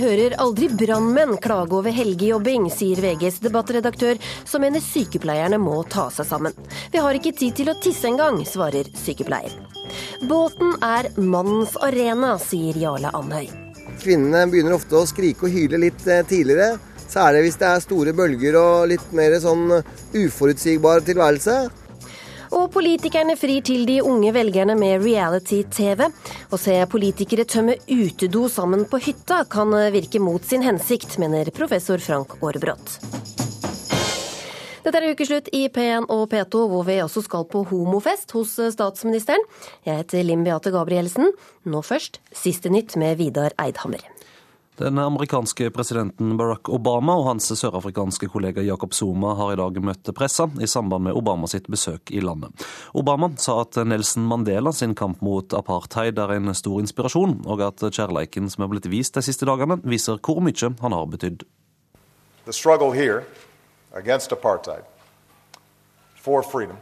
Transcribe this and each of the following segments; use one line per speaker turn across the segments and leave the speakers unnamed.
Hører aldri brannmenn klage over helgejobbing, sier VGs debattredaktør, som mener sykepleierne må ta seg sammen. Vi har ikke tid til å tisse engang, svarer sykepleier. Båten er mannens arena, sier Jarle Andhøy.
Kvinnene begynner ofte å skrike og hyle litt eh, tidligere. Særlig hvis det er store bølger og litt mer sånn uforutsigbar tilværelse.
Og politikerne frir til de unge velgerne med reality-TV. Å se politikere tømme utedo sammen på hytta kan virke mot sin hensikt, mener professor Frank Aarbrot. Dette er ukeslutt i P1 og P2, hvor vi også skal på homofest hos statsministeren. Jeg heter Lim Beate Gabrielsen. Nå først siste nytt med Vidar Eidhammer.
Den amerikanske presidenten Barack Obama og hans sørafrikanske kollega Jacob Zuma har i dag møtt pressa i samband med Obama sitt besøk i landet. Obama sa at Nelson Mandela sin kamp mot apartheid er en stor inspirasjon, og at kjærleiken som er blitt vist de siste dagene, viser hvor mye han har betydd.
The struggle here against apartheid, for freedom,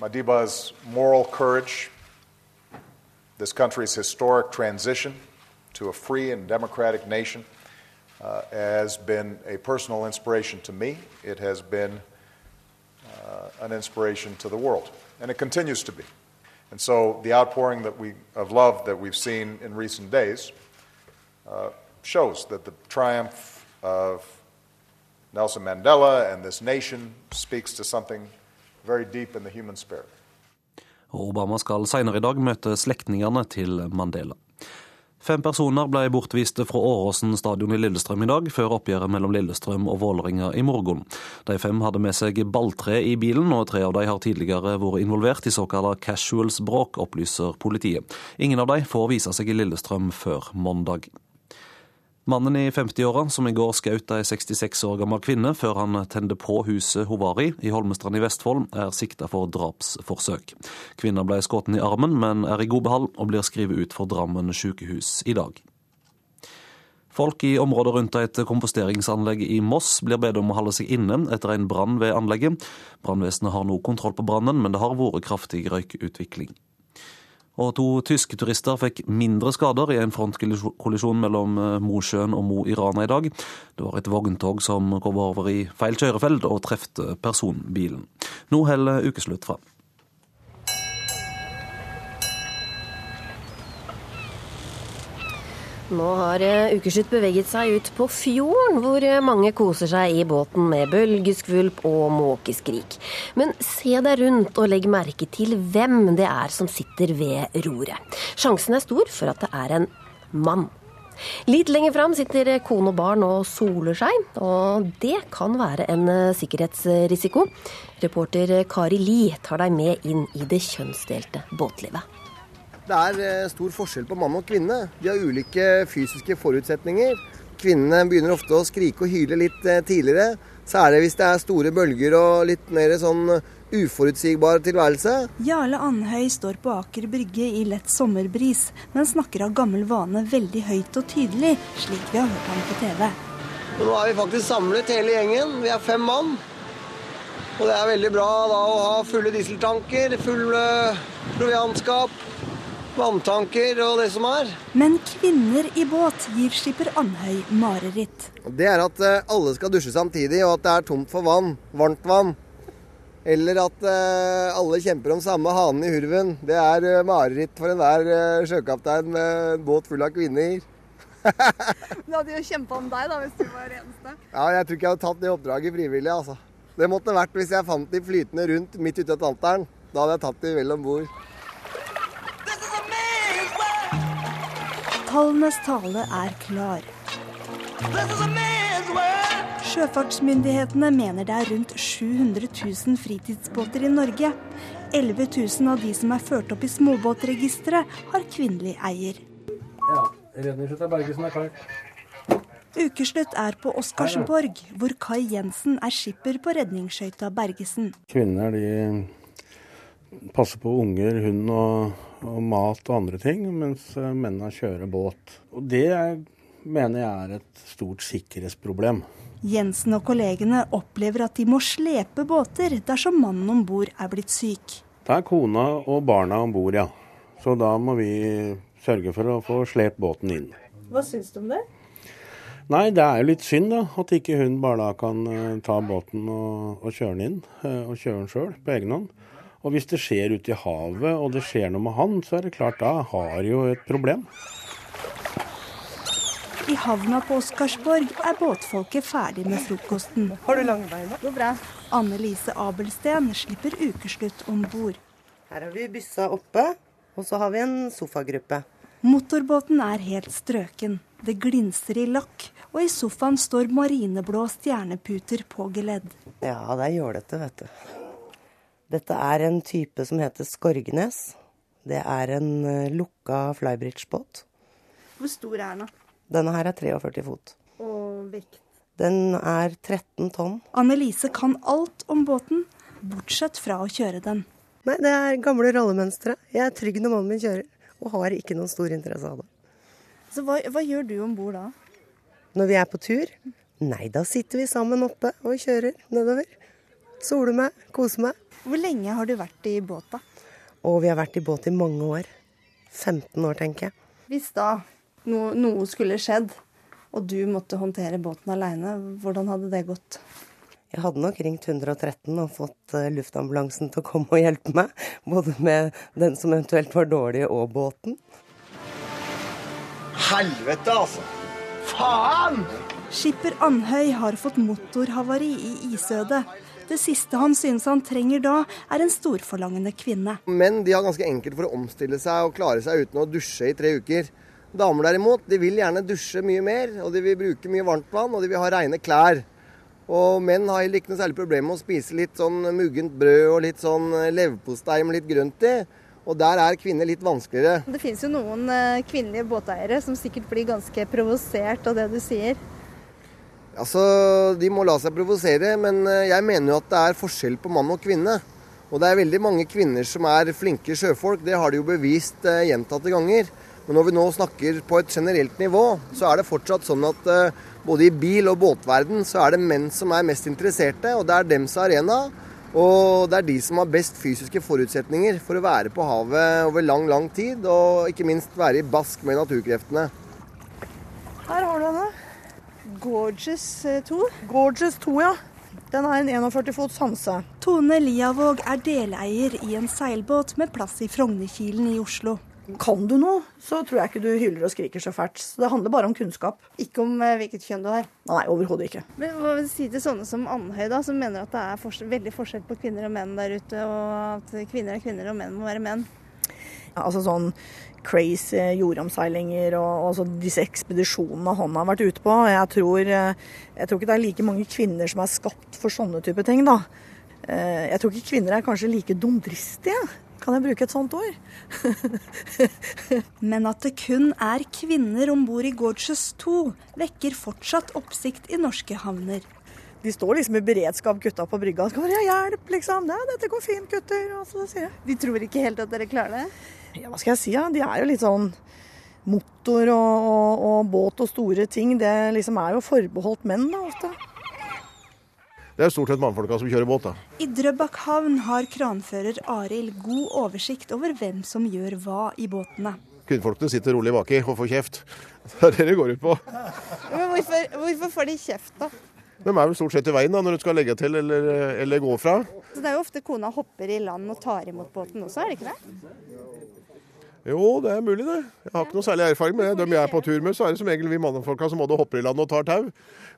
Madiba's moral courage, this country's historic transition to a free and democratic nation uh, has been a personal inspiration to me. It has been uh, an inspiration to the world, and it continues to be. And so the outpouring that we, of love that we've seen in recent days uh, shows that the triumph of Nelson Mandela and this nation speaks to something very deep in the human spirit.
Obama skal senere i dag møte slektningene til Mandela. Fem personer ble bortvist fra Åråsen stadion i Lillestrøm i dag, før oppgjøret mellom Lillestrøm og Vålerenga i morgen. De fem hadde med seg balltre i bilen, og tre av de har tidligere vært involvert i såkalla casuals-bråk, opplyser politiet. Ingen av de får vise seg i Lillestrøm før mandag. Mannen i 50-åra som i går skjøt ei 66 år gammel kvinne før han tente på huset hun var i, i Holmestrand i Vestfold, er sikta for drapsforsøk. Kvinna ble skutt i armen, men er i god behold og blir skrevet ut for Drammen sykehus i dag. Folk i området rundt et komposteringsanlegg i Moss blir bedt om å holde seg inne etter en brann ved anlegget. Brannvesenet har nå kontroll på brannen, men det har vært kraftig røykutvikling. Og to tyske turister fikk mindre skader i en frontkollisjon mellom Mosjøen og Mo i Rana i dag. Det var et vogntog som kom over i feil kjørefelt og trefte personbilen. Nå holder ukeslutt fram.
Nå har Ukeslutt beveget seg ut på fjorden, hvor mange koser seg i båten med bølgeskvulp og måkeskrik. Men se deg rundt og legg merke til hvem det er som sitter ved roret. Sjansen er stor for at det er en mann. Litt lenger fram sitter kone og barn og soler seg, og det kan være en sikkerhetsrisiko. Reporter Kari Li tar deg med inn i det kjønnsdelte båtlivet.
Det er stor forskjell på mann og kvinne. De har ulike fysiske forutsetninger. Kvinnene begynner ofte å skrike og hyle litt tidligere. Særlig hvis det er store bølger og litt mer sånn uforutsigbar tilværelse.
Jarle Andhøy står på Aker Brygge i lett sommerbris, men snakker av gammel vane veldig høyt og tydelig, slik vi har hørt ham på TV.
Nå er vi faktisk samlet hele gjengen. Vi er fem mann. Og det er veldig bra da å ha fulle dieseltanker, fulle proviantskap vanntanker og det som er.
Men kvinner i båt gir skipper Andhøy mareritt.
Det er at alle skal dusje samtidig, og at det er tomt for vann. Varmt vann. Eller at alle kjemper om samme hanen i hurven. Det er mareritt for enhver sjøkaptein med en båt full av kvinner.
Du hadde jo kjempa om deg da, hvis du var eneste.
Ja, jeg tror ikke jeg hadde tatt det oppdraget frivillig, altså. Det måtte vært hvis jeg fant de flytende rundt midt ute i Atlanteren. Da hadde jeg tatt de vel om bord.
Tallenes tale er klar. Sjøfartsmyndighetene mener det er rundt 700 000 fritidsbåter i Norge. 11 000 av de som er ført opp i småbåtregisteret, har kvinnelig eier.
Ja, Redningsskøyta Bergesen er klar.
Ukeslutt er på Oscarsborg, hvor Kai Jensen er skipper på redningsskøyta Bergesen.
Kvinner de passer på unger, hund og, og, mat og andre ting, mens eh, mennene kjører båt. Og Det mener jeg er et stort sikkerhetsproblem.
Jensen og kollegene opplever at de må slepe båter dersom mannen om bord er blitt syk.
Det er kona og barna om bord, ja. Så da må vi sørge for å få slept båten inn.
Hva syns du om det?
Nei, det er jo litt synd da, at ikke hun bare da kan uh, ta båten og, og, kjøre den inn. Uh, og kjøre den sjøl på egen hånd. Og hvis det skjer ute i havet, og det skjer noe med han, så er det klart da har jo et problem.
I havna på Oscarsborg er båtfolket ferdig med frokosten.
Har du lange bein? Går bra.
Anne Lise Abelsten slipper ukeslutt om bord.
Her har vi byssa oppe, og så har vi en sofagruppe.
Motorbåten er helt strøken. Det glinser i lakk, og i sofaen står marineblå stjerneputer på geledd.
Ja, det er jålete, vet du. Dette er en type som heter Skorgenes. Det er en eh, lukka flybridge-båt.
Hvor stor er den?
Denne her er 43 fot.
Og vekt?
Den er 13 tonn.
Annelise kan alt om båten, bortsett fra å kjøre den.
Nei, det er gamle rollemønstre. Jeg er trygg når mannen min kjører, og har ikke noen stor interesse av det.
Så hva, hva gjør du om bord da?
Når vi er på tur? Nei, da sitter vi sammen oppe og kjører nedover. Soler meg, koser meg.
Hvor lenge har du vært i båt, da?
Og vi har vært i båt i mange år. 15 år, tenker jeg.
Hvis da no, noe skulle skjedd, og du måtte håndtere båten aleine, hvordan hadde det gått?
Jeg hadde nok ringt 113 og fått uh, luftambulansen til å komme og hjelpe meg. Både med den som eventuelt var dårlig, og båten.
Helvete, altså! Faen!
Skipper Andhøy har fått motorhavari i isødet. Det siste han synes han trenger da, er en storforlangende kvinne.
Menn de har ganske enkelt for å omstille seg og klare seg uten å dusje i tre uker. Damer derimot, de vil gjerne dusje mye mer, og de vil bruke mye varmtvann, og de vil ha rene klær. Og menn har heller ikke noe særlig problem med å spise litt sånn muggent brød og litt sånn leverpostei med litt grønt i. Og der er kvinner litt vanskeligere.
Det finnes jo noen eh, kvinnelige båteiere som sikkert blir ganske provosert av det du sier.
Altså, De må la seg provosere, men eh, jeg mener jo at det er forskjell på mann og kvinne. Og det er veldig mange kvinner som er flinke sjøfolk, det har de jo bevist eh, gjentatte ganger. Men når vi nå snakker på et generelt nivå, så er det fortsatt sånn at eh, både i bil- og båtverden så er det menn som er mest interesserte, og det er dems arena. Og det er de som har best fysiske forutsetninger for å være på havet over lang, lang tid, og ikke minst være i bask med naturkreftene.
Her har du henne. Gorgeous 2.
Eh, Gorgeous 2, ja. Den er en 41 fots Hanse.
Tone Liavåg er deleier i en seilbåt med plass i Frognerkilen i Oslo.
Kan du noe, så tror jeg ikke du hyler og skriker så fælt. Så det handler bare om kunnskap.
Ikke om uh, hvilket kjønn du har?
Nei, overhodet ikke.
Men Hva vil du si til sånne som Andhøy, da, som mener at det er forskjell, veldig forskjell på kvinner og menn der ute, og at kvinner er kvinner og menn må være menn?
Ja, altså sånn crazy jordomseilinger og, og disse ekspedisjonene han har vært ute på. Jeg tror, eh, jeg tror ikke det er like mange kvinner som er skapt for sånne type ting, da. Eh, jeg tror ikke kvinner er kanskje like dumdristige. Kan jeg bruke et sånt ord?
Men at det kun er kvinner om bord i Gorges 2, vekker fortsatt oppsikt i norske havner.
De står liksom i beredskap, gutta på brygga. Skal ha hjelp, liksom. Ja, dette går fint, gutter. Og så sier jeg.
De tror ikke helt at dere klarer det?
Ja, hva skal jeg si? Ja? De er jo litt sånn Motor og, og, og båt og store ting, det liksom er jo forbeholdt menn, da, ofte.
Det er stort sett mannfolka som kjører båt. da.
I Drøbak havn har kranfører Arild god oversikt over hvem som gjør hva i båtene.
Kvinnfolkene sitter rolig baki og får kjeft. Det er det det går ut på.
Men hvorfor, hvorfor får de kjeft, da?
De er vel stort sett i veien da, når du skal legge til eller, eller gå fra.
Så Det er jo ofte kona hopper i land og tar imot båten også, er det ikke det?
Jo, det er mulig det. Jeg har ikke noe særlig erfaring med det. De jeg er på tur med, så er det som regel vi mannfolka som både hopper i land og tar tau.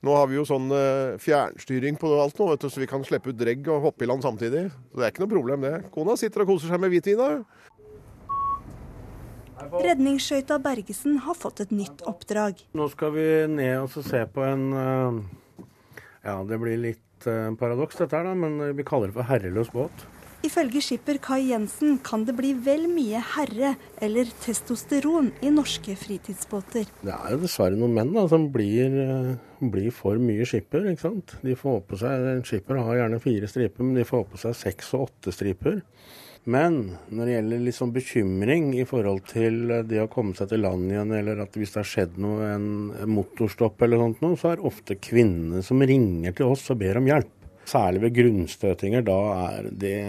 Nå har vi jo sånn eh, fjernstyring på alt nå, vet du, så vi kan slippe ut dregg og hoppe i land samtidig. Så det er ikke noe problem, det. Kona sitter og koser seg med hvitvin.
Redningsskøyta Bergesen har fått et nytt oppdrag.
Nå skal vi ned og se på en eh, Ja, det blir litt uh, paradoks dette her, da, men vi kaller det for herreløs båt.
Ifølge skipper Kai Jensen kan det bli vel mye herre eller testosteron i norske fritidsbåter.
Det er jo dessverre noen menn da, som blir, eh, blir for mye skipper. ikke sant? De får på seg, En skipper har gjerne fire striper, men de får på seg seks og åtte striper. Men når det gjelder liksom bekymring i forhold til det å komme seg til land igjen, eller at hvis det har skjedd noe, en motorstopp eller sånt noe, så er det ofte kvinnene som ringer til oss og ber om hjelp. Særlig ved grunnstøtinger. Da er det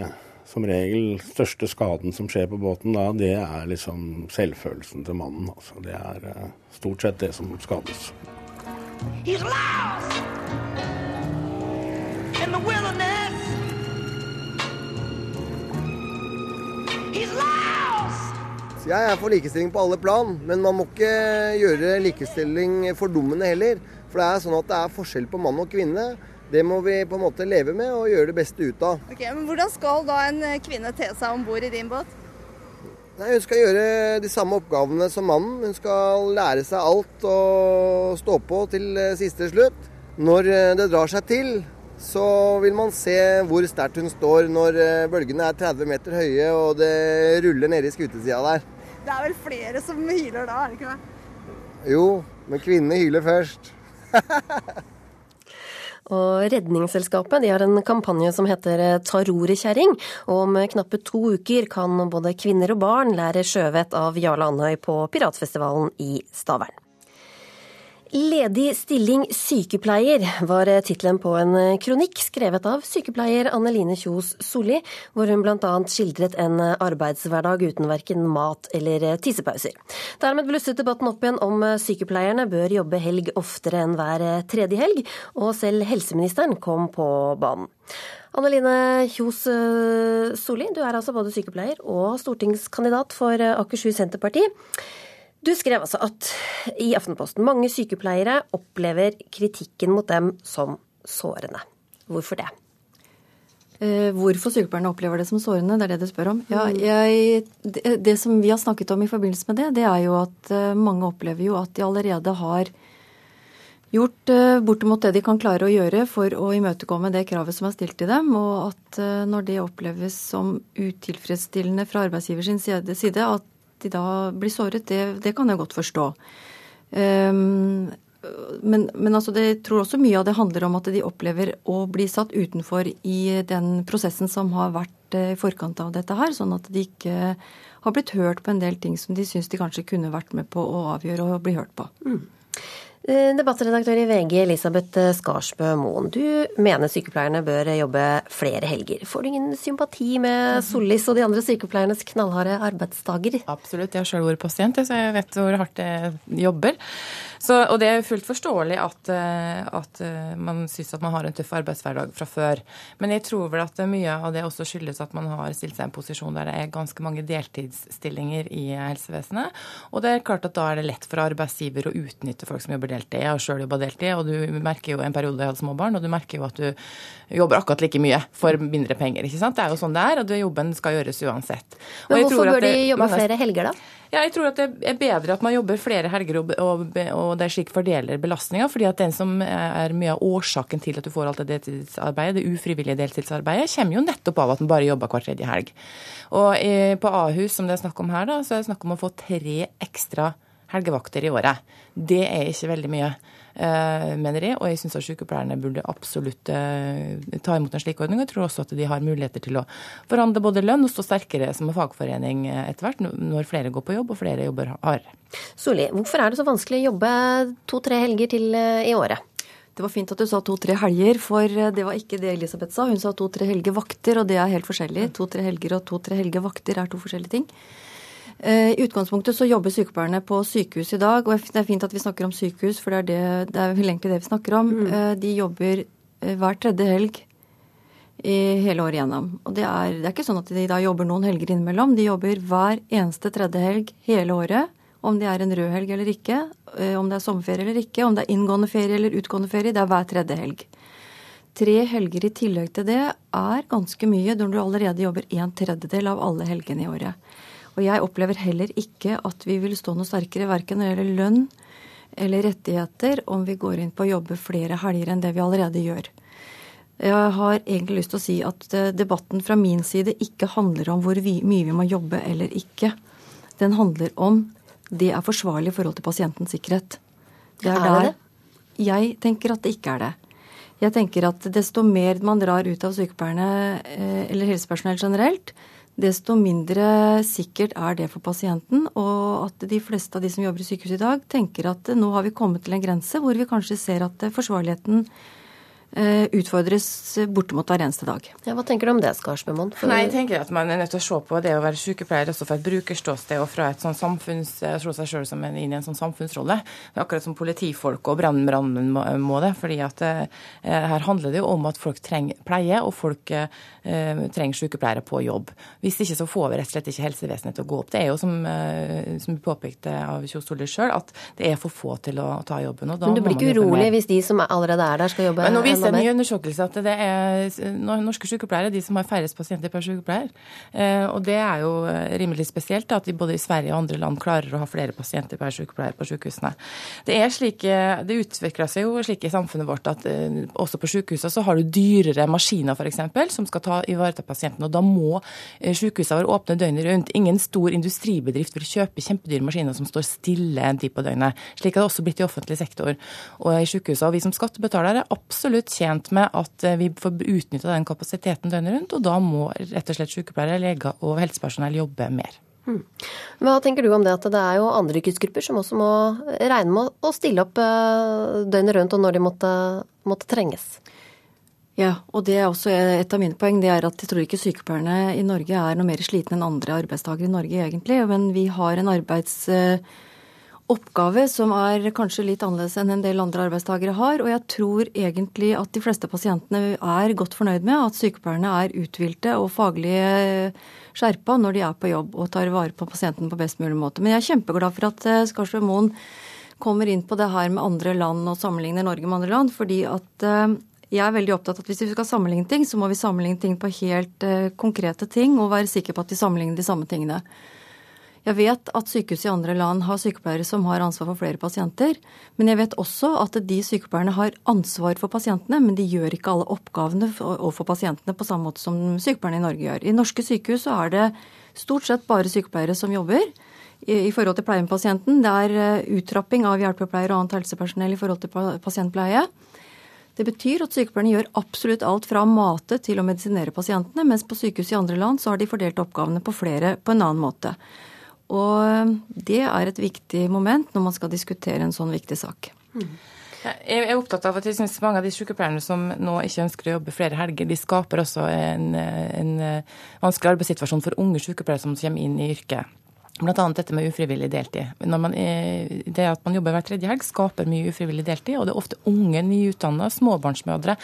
som regel største skaden som skjer på båten da, det er liksom selvfølelsen til mannen. Altså. Det er uh, stort sett det som skades. He's lost in the wilderness.
Jeg er for likestilling på alle plan, men man må ikke gjøre likestilling fordummende heller. For det er sånn at det er forskjell på mann og kvinne. Det må vi på en måte leve med og gjøre det beste ut av.
Ok, men Hvordan skal da en kvinne te seg om bord i din båt?
Nei, Hun skal gjøre de samme oppgavene som mannen. Hun skal lære seg alt og stå på til siste slutt. Når det drar seg til, så vil man se hvor sterkt hun står når bølgene er 30 meter høye og det ruller nede i skutesida der.
Det er vel flere som hyler da, er det ikke det?
Jo, men kvinnene hyler først.
Og Redningsselskapet de har en kampanje som heter Ta roret, kjerring. Og om knappe to uker kan både kvinner og barn lære sjøvett av Jarle Andøy på Piratfestivalen i Stavern. Ledig stilling sykepleier var tittelen på en kronikk skrevet av sykepleier Anneline Kjos Solli, hvor hun bl.a. skildret en arbeidshverdag uten verken mat eller tissepauser. Dermed blusset debatten opp igjen om sykepleierne bør jobbe helg oftere enn hver tredje helg, og selv helseministeren kom på banen. Anneline Kjos Solli, du er altså både sykepleier og stortingskandidat for Akershus Senterparti. Du skrev altså at i Aftenposten mange sykepleiere opplever kritikken mot dem som sårende. Hvorfor det?
Eh, hvorfor sykepleierne opplever det som sårende, det er det du spør om. Ja, jeg, det, det, som vi har snakket om i forbindelse med det, det er jo at eh, mange opplever jo at de allerede har gjort eh, bortimot det de kan klare å gjøre for å imøtekomme det kravet som er stilt til dem, og at når det oppleves som utilfredsstillende fra arbeidsgivers side, at de da blir såret, det, det kan jeg godt forstå. Um, men, men altså det, jeg tror også mye av det handler om at de opplever å bli satt utenfor i den prosessen som har vært i forkant av dette her, sånn at de ikke har blitt hørt på en del ting som de syns de kanskje kunne vært med på å avgjøre og bli hørt på. Mm.
Debattredaktør i VG, Elisabeth Skarsbø Moen. Du mener sykepleierne bør jobbe flere helger. Får du ingen sympati med Sollis og de andre sykepleiernes knallharde arbeidsdager?
Absolutt, jeg har sjøl vært pasient, så jeg vet hvor hardt jeg jobber. Så, og det er fullt forståelig at, eh, at eh, man syns at man har en tøff arbeidshverdag fra før. Men jeg tror vel at mye av det også skyldes at man har stilt seg i en posisjon der det er ganske mange deltidsstillinger i helsevesenet. Og det er klart at da er det lett for arbeidsgiver å utnytte folk som jobber deltid. Jeg har sjøl jobba deltid, og du merker jo en periode jeg hadde små barn, og du merker jo at du jobber akkurat like mye for mindre penger. ikke sant? Det er jo sånn det er, og jobben skal gjøres uansett.
Men hvorfor bør de jobbe flere helger, da?
Ja, jeg tror at det er bedre at man jobber flere helger og, og, og det er slik fordeler belastninga. fordi at den som er mye av årsaken til at du får alt det deltidsarbeidet, det ufrivillige deltidsarbeidet, kommer jo nettopp av at man bare jobber hver tredje helg. Og eh, på Ahus, som det er snakk om her, da, så er det snakk om å få tre ekstra helgevakter i året. Det er ikke veldig mye. Eh, mener jeg. Og jeg syns at sykepleierne burde absolutt eh, ta imot en slik ordning. Jeg tror også at de har muligheter til å forhandle både lønn og stå sterkere som en fagforening eh, etter hvert, når flere går på jobb og flere jobber hardere.
Solli, hvorfor er det så vanskelig å jobbe to-tre helger til i året?
Det var fint at du sa to-tre helger, for det var ikke det Elisabeth sa. Hun sa to-tre helger vakter, og det er helt forskjellig. To-tre helger og to-tre helger vakter er to forskjellige ting. Eh, I utgangspunktet så jobber sykepleierne på sykehus i dag, og det er fint at vi snakker om sykehus, for det er, det, det er vel egentlig det vi snakker om. Mm. Eh, de jobber eh, hver tredje helg i hele året igjennom. Og det er, det er, ikke sånn at de da jobber noen helger innimellom. De jobber hver eneste tredje helg hele året. Om det er en rød helg eller ikke, om det er sommerferie eller ikke, om det er inngående ferie eller utgående ferie. Det er hver tredje helg. Tre helger i tillegg til det er ganske mye når du allerede jobber en tredjedel av alle helgene i året. Og jeg opplever heller ikke at vi vil stå noe sterkere verken når det gjelder lønn eller rettigheter om vi går inn på å jobbe flere helger enn det vi allerede gjør. Jeg har egentlig lyst til å si at eh, debatten fra min side ikke handler om hvor mye vi må jobbe eller ikke. Den handler om det er forsvarlig i forhold til pasientens sikkerhet.
Det er, er det det?
Jeg tenker at det ikke er det. Jeg tenker at desto mer man drar ut av sykepleierne eh, eller helsepersonell generelt, desto mindre sikkert er det for pasienten. Og at de fleste av de som jobber i sykehus i dag, tenker at nå har vi kommet til en grense hvor vi kanskje ser at forsvarligheten utfordres bortimot hver eneste dag.
Ja, hva tenker du om det, Skarsbemann?
For... Nei, jeg tenker at Man er nødt til å se på det å være sykepleier også fra et brukerståsted og fra et sånn samfunns, se seg selv som en, inn i en sånn samfunnsrolle. Akkurat som politifolk og brannmenn må, må, det. fordi at eh, Her handler det jo om at folk trenger pleie, og folk eh, trenger sykepleiere på jobb. Hvis ikke så får vi rett og slett ikke helsevesenet til å gå opp. Det er jo som, eh, som påpekte av Kjos Solli sjøl, at det er for få til å ta jobben.
Men du blir ikke urolig hvis de som allerede er der, skal jobbe?
viser en ny undersøkelse at det er norske sykepleiere de som har færrest pasienter per sykepleier. Eh, og det er jo eh, rimelig spesielt at de både i Sverige og andre land klarer å ha flere pasienter per sykepleier på sykehusene. Det er slik, eh, det utvikler seg jo slik i samfunnet vårt at også på sykehusene så har du dyrere maskiner f.eks. som skal ta, ivareta pasienten. Og da må sykehusene være åpne døgnet rundt. Ingen stor industribedrift vil kjøpe kjempedyre maskiner som står stille en tid på døgnet. Slik har det også blitt i offentlig sektor og i sykehusene. Og vi som skattebetalere er tjent med at eh, vi får utnytta den kapasiteten døgnet rundt, og da må rett og slett sykepleiere, leger og helsepersonell jobbe mer.
Hmm. Hva tenker du om det at det er jo andre yrkesgrupper som også må regne med å stille opp eh, døgnet rundt, og når de måtte, måtte trenges?
Ja, og det er også et av mine poeng. Det er at jeg tror ikke sykepleierne i Norge er noe mer slitne enn andre arbeidstakere i Norge, egentlig. Men vi har en arbeids oppgave som er kanskje litt annerledes enn en del andre arbeidstakere har. Og jeg tror egentlig at de fleste pasientene er godt fornøyd med at sykepleierne er uthvilte og faglig skjerpa når de er på jobb og tar vare på pasienten på best mulig måte. Men jeg er kjempeglad for at eh, Skarsvold Moen kommer inn på det her med andre land og sammenligner Norge med andre land. fordi at eh, jeg er veldig opptatt av at hvis vi skal sammenligne ting, så må vi sammenligne ting på helt konkrete ting og være sikre på at vi sammenligner de samme tingene. Jeg vet at sykehus i andre land har sykepleiere som har ansvar for flere pasienter. Men jeg vet også at de sykepleierne har ansvar for pasientene, men de gjør ikke alle oppgavene overfor pasientene på samme måte som sykepleierne i Norge gjør. I norske sykehus så er det stort sett bare sykepleiere som jobber i forhold til pleie med pasienten. Det er eh, uttrapping av hjelpepleiere og annet helsepersonell i forhold til pasientpleie. Det betyr at sykepleierne gjør absolutt alt fra å mate til å medisinere pasientene, mens på sykehus i andre land så har de fordelt oppgavene på flere på en annen måte. Og det er et viktig moment når man skal diskutere en sånn viktig sak. Mm.
Jeg er opptatt av at jeg synes mange av de sykepleierne som nå ikke ønsker å jobbe flere helger, de skaper også en, en vanskelig arbeidssituasjon for unge sykepleiere som kommer inn i yrket. Bl.a. dette med ufrivillig deltid. Man, det at man jobber hver tredje helg, skaper mye ufrivillig deltid. Og det er ofte unge, nyutdanna småbarnsmødre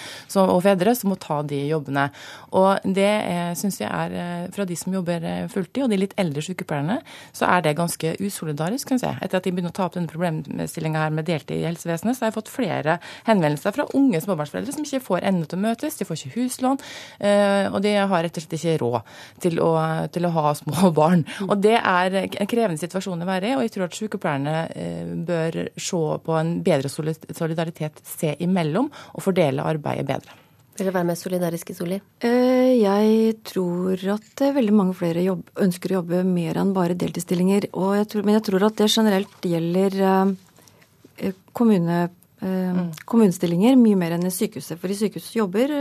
og fedre som må ta de jobbene. Og det syns jeg er eh, fra de som jobber eh, fulltid, og de litt eldre sykepleierne, så er det ganske usolidarisk, kan jeg. Etter at de begynner å ta opp denne problemstillinga her med deltid i helsevesenet, så har jeg fått flere henvendelser fra unge småbarnsforeldre som ikke får endene til å møtes, de får ikke huslån, eh, og de har rett og slett ikke råd til å, til å ha små barn. Og det er en krevende situasjon å være i, og jeg tror at sykepleierne eh, bør se på en bedre solidaritet se imellom og fordele arbeidet bedre.
Vil dere være mer solidariske, Solli?
Eh, jeg tror at veldig mange flere jobb, ønsker å jobbe mer enn bare deltidsstillinger. Jeg tror, men jeg tror at det generelt gjelder eh, kommune, mm. kommunestillinger mye mer enn i sykehuset. For i sykehuset jobber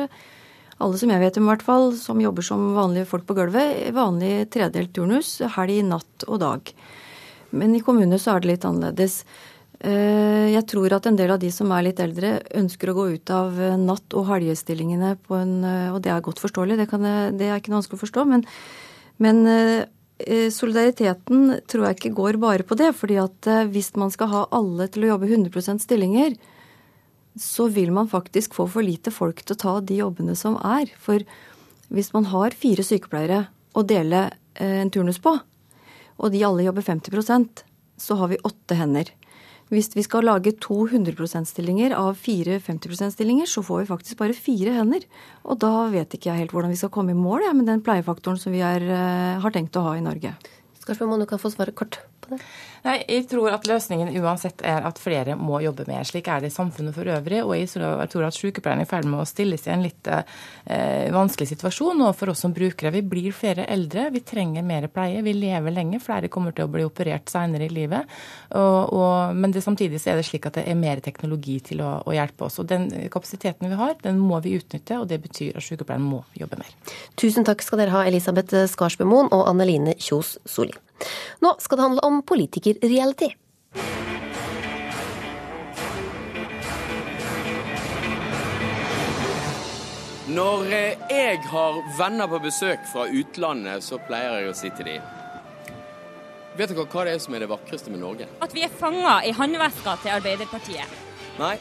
alle som jeg vet om, i hvert fall, som jobber som vanlige folk på gulvet, vanlig tredelt turnus, helg, natt og dag. Men i kommunene så er det litt annerledes. Eh, jeg tror at en del av de som er litt eldre, ønsker å gå ut av natt- og helgestillingene på en eh, Og det er godt forståelig, det, jeg, det er ikke noe vanskelig å forstå. Men, men eh, solidariteten tror jeg ikke går bare på det. fordi at hvis man skal ha alle til å jobbe 100% stillinger, så vil man faktisk få for lite folk til å ta de jobbene som er. For hvis man har fire sykepleiere å dele eh, en turnus på, og de alle jobber 50% så har vi åtte hender. Hvis vi skal lage to 100 %-stillinger av fire 50 %-stillinger, så får vi faktisk bare fire hender. Og da vet ikke jeg helt hvordan vi skal komme i mål ja, med den pleiefaktoren som vi er, eh, har tenkt å ha i Norge.
Skarsvold, du kan få svare kort på det?
Nei, Jeg tror at løsningen uansett er at flere må jobbe mer. Slik er det i samfunnet for øvrig. Og jeg tror at sykepleierne er i ferd med å stille seg i en litt eh, vanskelig situasjon. Og for oss som brukere, vi blir flere eldre, vi trenger mer pleie. Vi lever lenge, flere kommer til å bli operert senere i livet. Og, og, men det, samtidig er det slik at det er mer teknologi til å, å hjelpe oss. Og den kapasiteten vi har, den må vi utnytte, og det betyr at sykepleierne må jobbe mer.
Tusen takk skal dere ha, Elisabeth Skarsbømoen og Anneline Kjos Soli. Nå skal det handle om politikerreality.
Når eh, jeg har venner på besøk fra utlandet, så pleier jeg å si til dem Vet dere hva det er som er det vakreste med Norge?
At vi er fanga i håndveska til Arbeiderpartiet.
Nei.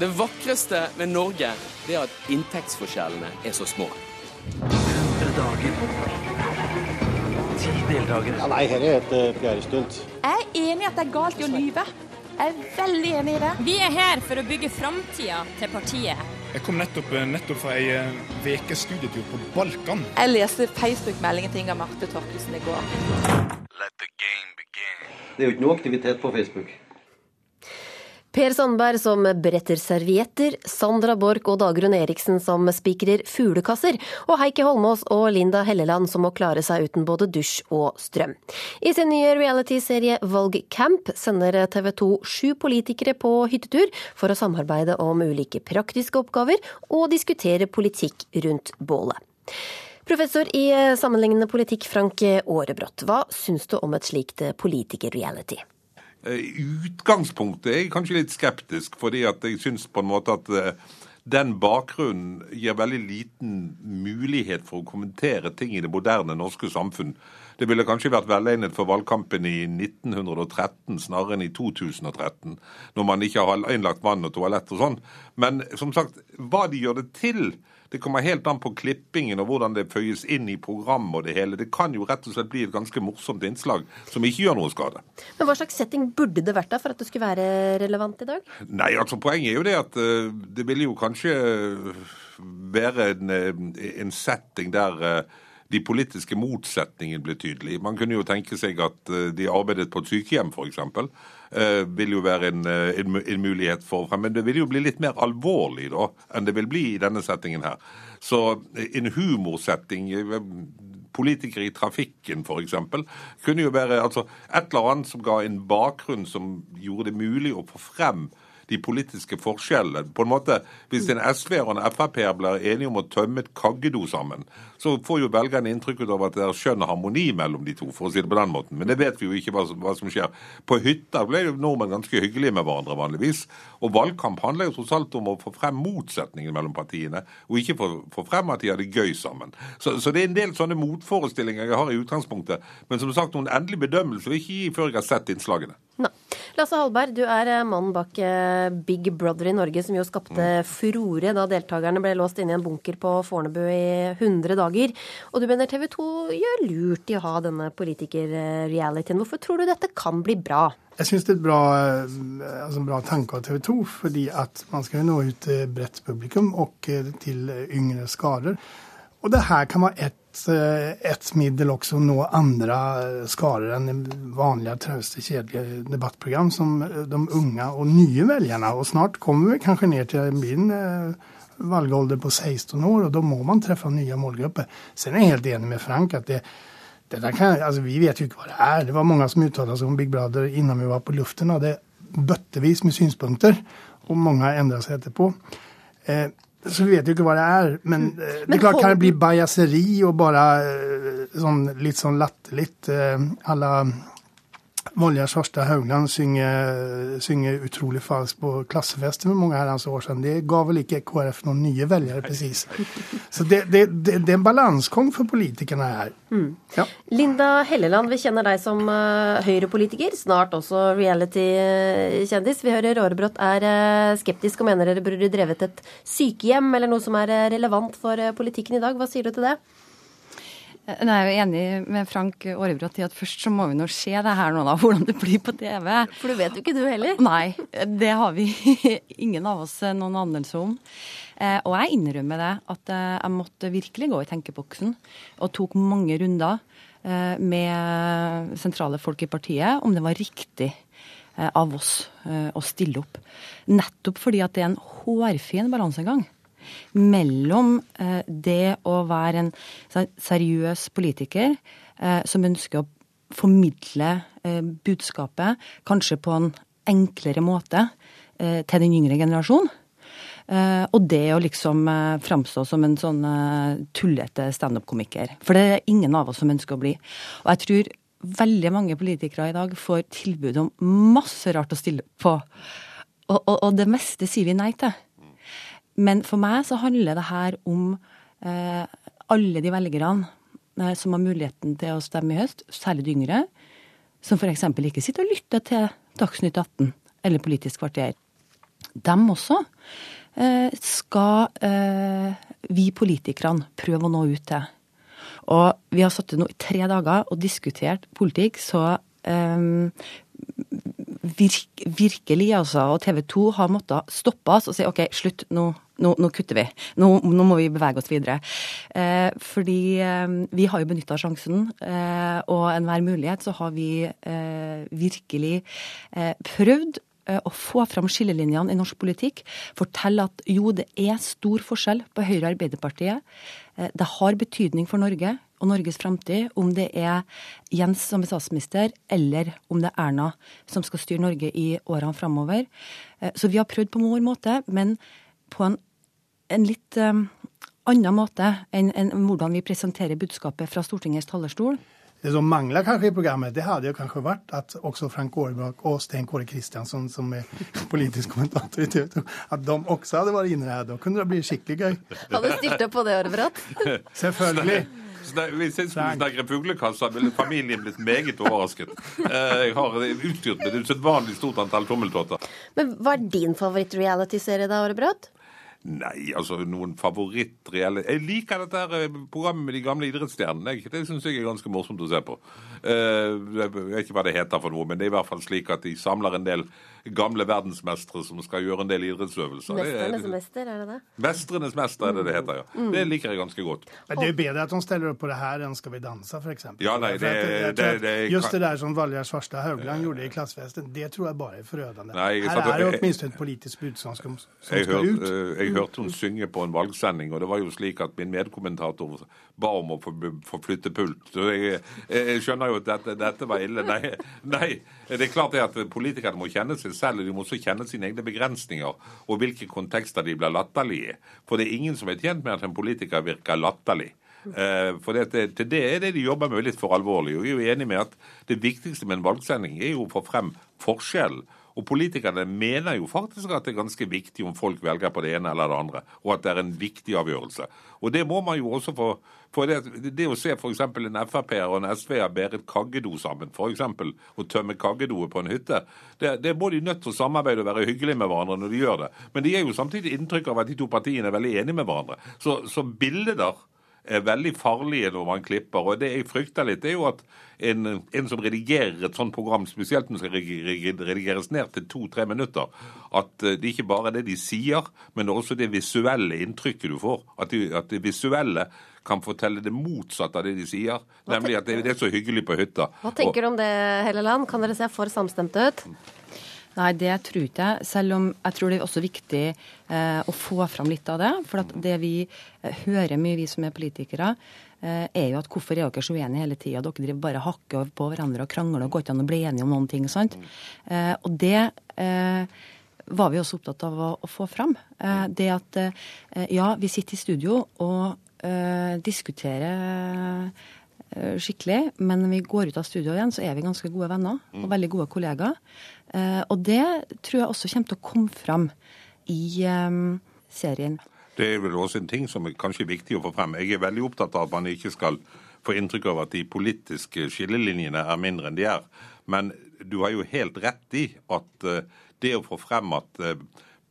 Det vakreste med Norge det er at inntektsforskjellene er så små.
100 dager. Ti deltakere.
Ja, nei, dette er et uh, PR-stunt.
Jeg er enig i at det er galt i å lyve. Jeg er veldig enig i det. Vi er her for å bygge framtida til partiet.
Jeg kom nettopp, nettopp fra ei ukes studietur på Balkan.
Jeg leste Facebook-meldingen til Inga Marte Torkelsen i går.
Det er jo ikke noe aktivitet på Facebook.
Per Sandberg som bretter servietter, Sandra Borch og Dagrun Eriksen som spikrer fuglekasser, og Heikki Holmås og Linda Helleland som må klare seg uten både dusj og strøm. I sin nye realityserie Valgcamp sender TV 2 sju politikere på hyttetur for å samarbeide om ulike praktiske oppgaver og diskutere politikk rundt bålet. Professor i sammenlignende politikk Frank Aarebrot, hva syns du om et slikt politiker-reality?
I utgangspunktet er jeg kanskje litt skeptisk, fordi at jeg syns på en måte at den bakgrunnen gir veldig liten mulighet for å kommentere ting i det moderne norske samfunn. Det ville kanskje vært velegnet for valgkampen i 1913 snarere enn i 2013, når man ikke har innlagt vann og toalett og sånn. Men som sagt, hva de gjør det til, det kommer helt an på klippingen og hvordan det føyes inn i programmet og det hele. Det kan jo rett og slett bli et ganske morsomt innslag som ikke gjør noe skade.
Men hva slags setting burde det vært da for at det skulle være relevant i dag?
Nei, altså Poenget er jo det at uh, det ville jo kanskje være en, en setting der de politiske motsetningene ble tydelige. Man kunne jo tenke seg at de arbeidet på et sykehjem, f.eks. Uh, vil jo være en, en, en, mulighet for Men det vil jo bli litt mer alvorlig da enn det vil bli i denne settingen her. Så en humorsetting Politikere i trafikken, f.eks. Kunne jo være altså, et eller annet som ga en bakgrunn som gjorde det mulig å få frem de politiske forskjellene. På en måte, Hvis en SV-er og en Frp-er blir enige om å tømme et kaggedo sammen, så får jo velgerne inntrykk av at det er skjønn harmoni mellom de to, for å si det på den måten. Men det vet vi jo ikke hva, hva som skjer. På hytta ble jo nordmenn ganske hyggelige med hverandre vanligvis. Og valgkamp handler jo tross alt om å få frem motsetningene mellom partiene, og ikke få, få frem at de har det gøy sammen. Så, så, det er en del sånne motforestillinger jeg har i utgangspunktet. Men som sagt, noen endelig bedømmelse vil ikke gi før jeg har sett innslagene.
Nei. Lasse Hallberg, du er mannen bak Big Brother i Norge, som jo skapte furore da deltakerne ble låst inne i en bunker på Fornebu i 100 dager. Og du mener TV 2 gjør lurt i å ha denne politiker-realityen. Hvorfor tror du dette kan bli bra?
Jeg syns det er et bra, altså bra tanke av TV 2, fordi at man skal nå ut til bredt publikum og til yngre skarer. Og det her kan være ett et middel også å nå andre skarer enn vanlige, trauste, debattprogram som de unge og nye velgerne. Og snart kommer vi kanskje ned til min valgalder på 16 år, og da må man treffe nye målgrupper. Sen er jeg helt enig med Frank at det, det der kan, altså vi vet jo ikke hva det er. Det var mange som uttalte seg om Big Brother innan vi var på luften. og det bøttevis med synspunkter, og mange endra seg etterpå. Eh, så vi vet jo ikke hva det er. Men, eh, det er klart, kan det bli bajaseri og bare eh, sånn, litt sånn latterlig à Alle Volja Kjørstad Haugland synger, synger utrolig falskt på klassefester med mange herrens år siden. Det ga vel ikke KrF noen nye velgere, presis. Så det, det, det, det er en balansegang for politikerne her.
Mm. Ja. Linda Helleland, vi kjenner deg som uh, Høyre-politiker, snart også reality-kjendis. Vi hører Aarebrot er uh, skeptisk og mener dere burde drevet et sykehjem eller noe som er uh, relevant for politikken i dag. Hva sier du til det?
Jeg er jo enig med Frank Aarebrot i at først så må vi nå se det her nå, da, hvordan det blir på TV.
For du vet jo ikke du heller?
Nei, det har vi ingen av oss noen anelse om. Eh, og jeg innrømmer det, at jeg måtte virkelig gå i tenkeboksen og tok mange runder. eh, med sentrale folk i partiet om det var riktig eh, av oss eh, å stille opp. Nettopp fordi at det er en hårfin balansegang mellom eh, det å være en seriøs politiker eh, som ønsker å formidle eh, budskapet kanskje på en enklere måte til den yngre generasjon. og det å liksom framstå som en sånn tullete standup-komiker. For det er ingen av oss som ønsker å bli. Og jeg tror veldig mange politikere i dag får tilbud om masse rart å stille på. Og, og, og det meste sier vi nei til. Men for meg så handler det her om eh, alle de velgerne eh, som har muligheten til å stemme i høst, særlig de yngre, som f.eks. ikke sitter og lytter til Dagsnytt 18 eller Politisk kvarter. Dem også eh, skal eh, vi politikerne prøve å nå ut til. Og vi har sittet nå i tre dager og diskutert politikk, så um, virk, virkelig, altså. Og TV 2 har måttet stoppe oss og si OK, slutt, nå, nå, nå kutter vi. Nå, nå, må vi bevege oss videre. Eh, fordi eh, vi har jo benytta sjansen, eh, og enhver mulighet så har vi eh, virkelig eh, prøvd eh, å få fram skillelinjene i norsk politikk. Fortelle at jo, det er stor forskjell på Høyre og Arbeiderpartiet. Det har betydning for Norge og Norges framtid om det er Jens som er statsminister, eller om det er Erna som skal styre Norge i årene framover. Så vi har prøvd på vår måte, men på en, en litt um, annen måte enn, enn hvordan vi presenterer budskapet fra Stortingets talerstol.
Det som mangler kanskje i programmet, det hadde jo kanskje vært at også Frank Aarebrot og Stein Kåre Kristiansson, som er politisk kommentator i TV 2, at de også hadde vært inne her. Da kunne det bli skikkelig gøy.
Hadde stilt opp på det, Aarebrot?
Selvfølgelig.
Hvis jeg skulle snakke fuglekassa, ville familien blitt meget overrasket. Eh, jeg har utstyrt med et usedvanlig stort antall tommeltotter.
Men hva er din favoritt-reality-serie da, Årebrot?
Nei, altså noen favorittreelle Jeg liker dette her eh, programmet med de gamle idrettsstjernene. Det syns jeg er ganske morsomt å se på. Eh, jeg vet ikke hva det heter for noe, men det er i hvert fall slik at de samler en del gamle verdensmestere som skal gjøre en del idrettsøvelser.
Mesternes mester, er det det?
Mestrenes mester er det det heter, ja. Mm. Det liker jeg ganske godt.
Men det er bedre at de stiller opp på det her enn Skal vi danse, f.eks.
Ja, nei, det, det, det,
Just det der som Valgerd Svarstad Haugland gjorde i Klassefesten, det tror jeg bare er forødende. Nei, her er det åtminstone et politisk budskap som, som skal ut.
Eh, jeg hørte hun synge på en valgsending, og det var jo slik at min medkommentator ba om å få, få flytte pult. Så jeg, jeg, skjønner jo at dette, dette var ille. Nei, nei, det er klart det at politikerne må kjenne seg selv, og de må også kjenne sine egne begrensninger, og hvilke kontekster de blir latterlige i. For det er ingen som er tjent med at en politiker virker latterlig. Eh, for det, til det er det de jobber med litt for alvorlig. Og jeg er jo enig med at det viktigste med en valgsending er jo å få frem forskjellen og politikerne mener jo faktisk at det er ganske viktig om folk velger på det ene eller det andre, og at det er en viktig avgjørelse. Og det må man jo også få for det, det å se f.eks. en Frp-er og en SV-er bære et kaggedo sammen, f.eks., og tømme kaggedoet på en hytte, det, det må de nødt til å samarbeide og være hyggelige med hverandre når de gjør det. Men de gir jo samtidig inntrykk av at de to partiene er veldig enige med hverandre. Så, så bilder er veldig farlige når man klipper. og Det jeg frykter litt, er jo at en, en som redigerer et sånt program, spesielt når det skal redigeres ned til to-tre minutter, at eh, det ikke bare er det de sier, men også det visuelle inntrykket du får. At, de, at det visuelle kan fortelle det motsatte av det de sier, nemlig at det, det er så hyggelig på hytta.
Hva tenker du om det, Helleland? Kan dere se for samstemte ut?
Nei, det tror ikke jeg. Selv om jeg tror det er også viktig eh, å få fram litt av det. For det vi eh, hører mye, vi som er politikere, eh, er jo at hvorfor er dere så uenige hele tida? Dere driver bare hakker på hverandre og krangler og går ikke an å bli enige om noen ting. sant? Eh, og det eh, var vi også opptatt av å, å få fram. Det at ja, vi sitter i studio og diskuterer skikkelig, men når vi går ut av studio igjen, så er vi ganske gode venner og veldig gode kollegaer. Eh, og det tror jeg også kommer til å komme fram i um, serien.
Det er vel også en ting som er kanskje viktig å få frem. Jeg er veldig opptatt av at man ikke skal få inntrykk av at de politiske skillelinjene er mindre enn de er. Men du har jo helt rett i at det å få frem at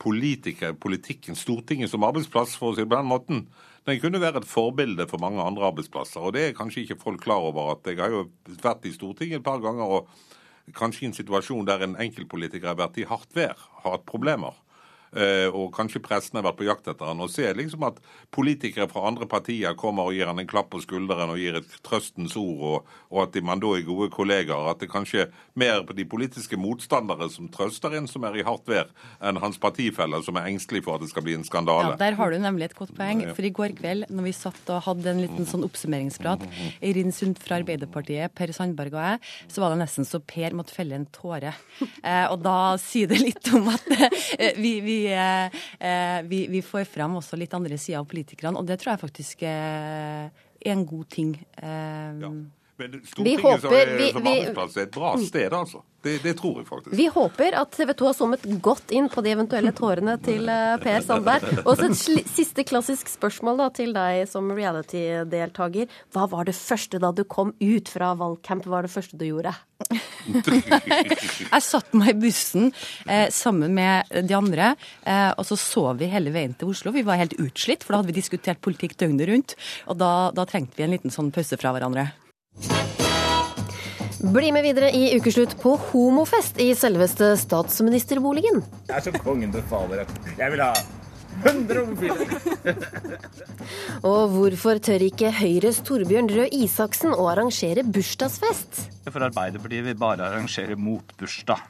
politikken, Stortinget som arbeidsplass, for å si det på den måten, den kunne være et forbilde for mange andre arbeidsplasser. Og det er kanskje ikke folk klar over. at Jeg har jo vært i Stortinget et par ganger og kanskje i en situasjon der en enkeltpolitiker har vært i hardt vær, har hatt problemer. Eh, og kanskje pressen har vært på jakt etter han, og ser liksom at politikere fra andre partier kommer og gir han en klapp på skulderen og gir et trøstens ord, og, og at man da er gode kollegaer. At det kanskje er mer på de politiske motstandere som trøster en som er i hardt vær, enn hans partifeller som er engstelige for at det skal bli en skandale.
Ja, Der har du nemlig et godt poeng. For i går kveld, når vi satt og hadde en liten sånn oppsummeringsprat, Eirin Sundt fra Arbeiderpartiet, Per Sandberg og jeg, så var det nesten så Per måtte felle en tåre. Eh, og da sier det litt om at eh, vi, vi, eh, eh, vi, vi får fram også litt andre sider av politikerne, og det tror jeg faktisk er en god ting. Eh,
Men
Vi
Stortinget
håper-
som, er, som arbeidsplass er et bra sted, altså. Det, det tror jeg faktisk.
Vi håper at TV 2 har sommet godt inn på de eventuelle tårene til eh, Per Sandberg. Og så et sli siste klassisk spørsmål da, til deg som reality-deltaker. Hva var det første da du kom ut fra valgcamp? Hva var det første du gjorde?
Jeg satte meg i bussen eh, sammen med de andre, eh, og så sov vi hele veien til Oslo. Vi var helt utslitt, for da hadde vi diskutert politikk døgnet rundt. Og da, da trengte vi en liten sånn pause fra hverandre.
Bli med videre i ukeslutt på homofest i selveste statsministerboligen.
Jeg er som kongen befaler. Jeg vil ha 100 homofile.
Og hvorfor tør ikke Høyres Torbjørn Røe Isaksen å arrangere bursdagsfest?
For Arbeiderpartiet vil bare arrangere motbursdag.